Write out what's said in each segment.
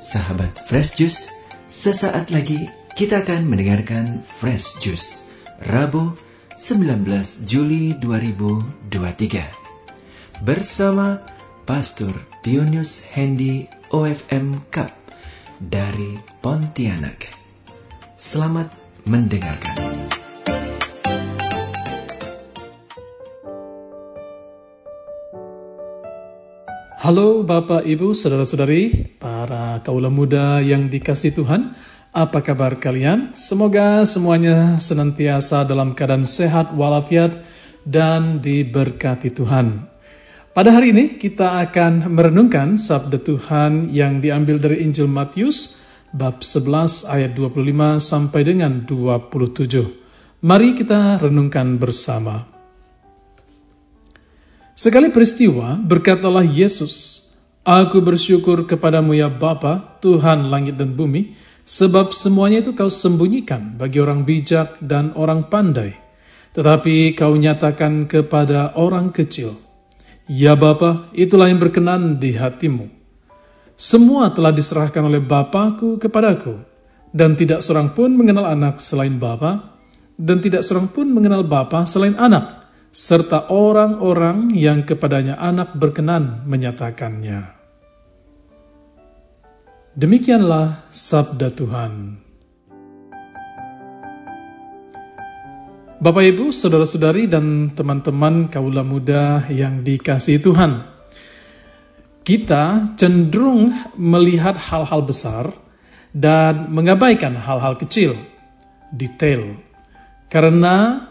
Sahabat Fresh Juice, sesaat lagi kita akan mendengarkan Fresh Juice, Rabu 19 Juli 2023. Bersama Pastor Pionius Hendy OFM Cup dari Pontianak. Selamat mendengarkan. Halo Bapak Ibu, Saudara-saudari, para kaula muda yang dikasih Tuhan. Apa kabar kalian? Semoga semuanya senantiasa dalam keadaan sehat walafiat dan diberkati Tuhan. Pada hari ini kita akan merenungkan sabda Tuhan yang diambil dari Injil Matius bab 11 ayat 25 sampai dengan 27. Mari kita renungkan bersama. Sekali peristiwa, berkatalah Yesus, Aku bersyukur kepadamu ya Bapa, Tuhan langit dan bumi, sebab semuanya itu kau sembunyikan bagi orang bijak dan orang pandai, tetapi kau nyatakan kepada orang kecil. Ya Bapa, itulah yang berkenan di hatimu. Semua telah diserahkan oleh Bapakku kepadaku, dan tidak seorang pun mengenal anak selain Bapa, dan tidak seorang pun mengenal Bapa selain anak, serta orang-orang yang kepadanya anak berkenan menyatakannya. Demikianlah sabda Tuhan. Bapak Ibu, saudara-saudari dan teman-teman kaula muda yang dikasihi Tuhan. Kita cenderung melihat hal-hal besar dan mengabaikan hal-hal kecil, detail. Karena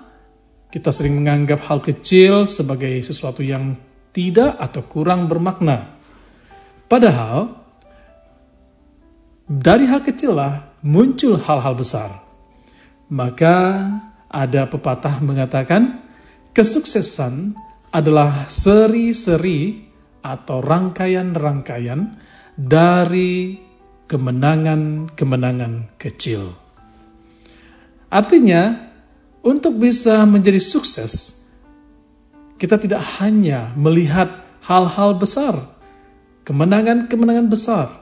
kita sering menganggap hal kecil sebagai sesuatu yang tidak atau kurang bermakna. Padahal, dari hal kecil lah muncul hal-hal besar. Maka ada pepatah mengatakan, kesuksesan adalah seri-seri atau rangkaian-rangkaian dari kemenangan-kemenangan kecil. Artinya, untuk bisa menjadi sukses, kita tidak hanya melihat hal-hal besar, kemenangan-kemenangan besar,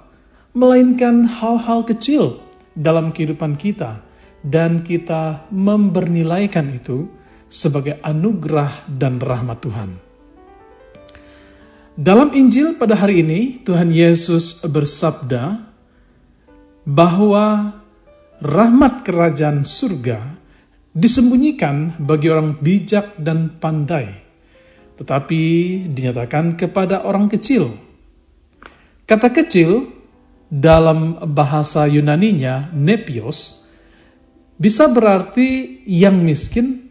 melainkan hal-hal kecil dalam kehidupan kita, dan kita membernilaikan itu sebagai anugerah dan rahmat Tuhan. Dalam Injil pada hari ini, Tuhan Yesus bersabda bahwa rahmat kerajaan surga disembunyikan bagi orang bijak dan pandai, tetapi dinyatakan kepada orang kecil. Kata kecil dalam bahasa Yunaninya nepios bisa berarti yang miskin,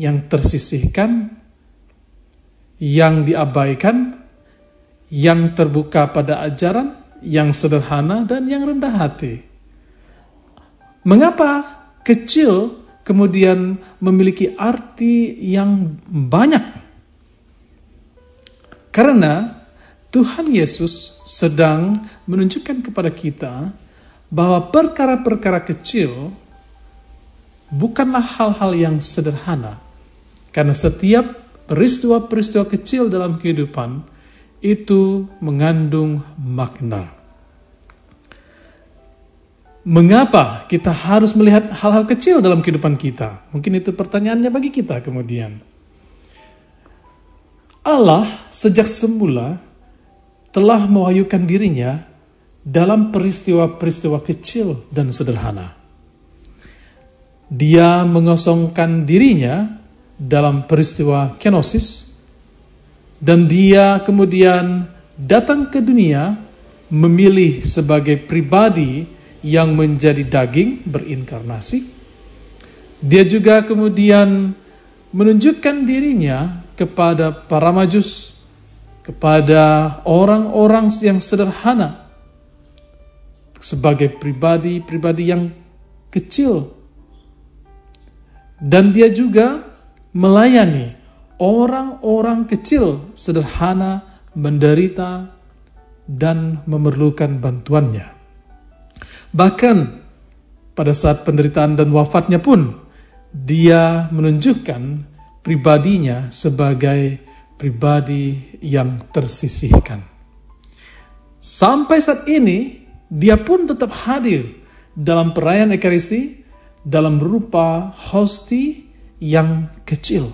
yang tersisihkan, yang diabaikan, yang terbuka pada ajaran, yang sederhana dan yang rendah hati. Mengapa kecil kemudian memiliki arti yang banyak. Karena Tuhan Yesus sedang menunjukkan kepada kita bahwa perkara-perkara kecil bukanlah hal-hal yang sederhana. Karena setiap peristiwa-peristiwa kecil dalam kehidupan itu mengandung makna. Mengapa kita harus melihat hal-hal kecil dalam kehidupan kita? Mungkin itu pertanyaannya bagi kita kemudian. Allah sejak semula telah mewahyukan dirinya dalam peristiwa-peristiwa kecil dan sederhana. Dia mengosongkan dirinya dalam peristiwa kenosis dan dia kemudian datang ke dunia memilih sebagai pribadi yang menjadi daging berinkarnasi. Dia juga kemudian menunjukkan dirinya kepada para majus, kepada orang-orang yang sederhana, sebagai pribadi-pribadi yang kecil. Dan dia juga melayani orang-orang kecil, sederhana, menderita, dan memerlukan bantuannya. Bahkan pada saat penderitaan dan wafatnya pun dia menunjukkan pribadinya sebagai pribadi yang tersisihkan. Sampai saat ini dia pun tetap hadir dalam perayaan Ekaristi dalam berupa hosti yang kecil.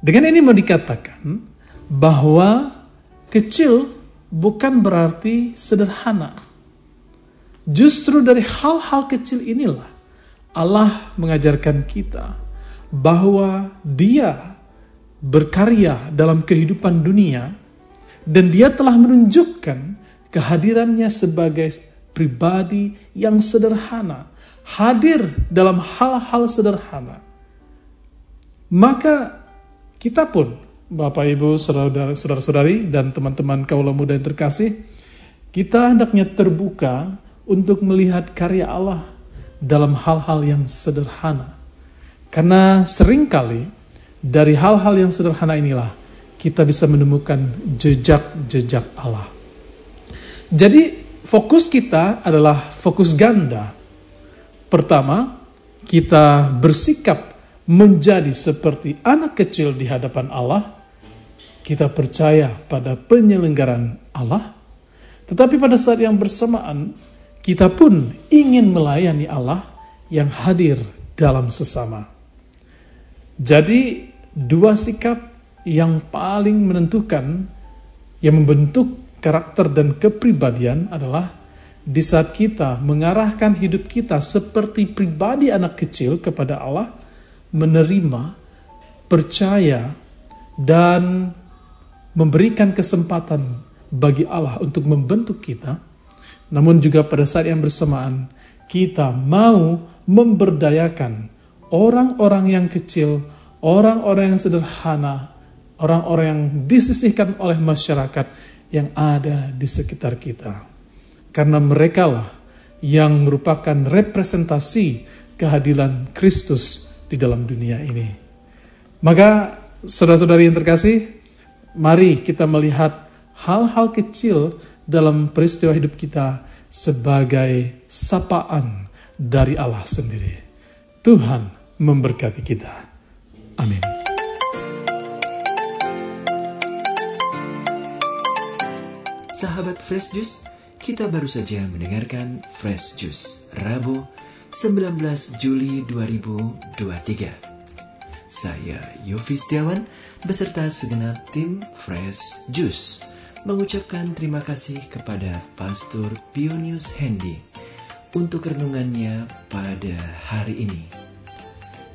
Dengan ini mau dikatakan bahwa kecil bukan berarti sederhana. Justru dari hal-hal kecil inilah Allah mengajarkan kita bahwa Dia berkarya dalam kehidupan dunia dan Dia telah menunjukkan kehadirannya sebagai pribadi yang sederhana, hadir dalam hal-hal sederhana. Maka kita pun, Bapak Ibu, saudara-saudari, dan teman-teman kaula muda yang terkasih, kita hendaknya terbuka untuk melihat karya Allah dalam hal-hal yang sederhana. Karena sering kali dari hal-hal yang sederhana inilah kita bisa menemukan jejak-jejak Allah. Jadi fokus kita adalah fokus ganda. Pertama, kita bersikap menjadi seperti anak kecil di hadapan Allah. Kita percaya pada penyelenggaran Allah. Tetapi pada saat yang bersamaan, kita pun ingin melayani Allah yang hadir dalam sesama. Jadi, dua sikap yang paling menentukan yang membentuk karakter dan kepribadian adalah di saat kita mengarahkan hidup kita seperti pribadi anak kecil kepada Allah, menerima, percaya, dan memberikan kesempatan bagi Allah untuk membentuk kita, namun juga pada saat yang bersamaan kita mau memberdayakan orang-orang yang kecil, orang-orang yang sederhana, orang-orang yang disisihkan oleh masyarakat yang ada di sekitar kita karena merekalah yang merupakan representasi kehadiran Kristus di dalam dunia ini. Maka saudara-saudari yang terkasih, mari kita melihat hal-hal kecil dalam peristiwa hidup kita sebagai sapaan dari Allah sendiri. Tuhan memberkati kita. Amin. Sahabat Fresh Juice, kita baru saja mendengarkan Fresh Juice Rabu 19 Juli 2023. Saya Yofi Setiawan beserta segenap tim Fresh Juice mengucapkan terima kasih kepada Pastor Pionius Hendy untuk renungannya pada hari ini.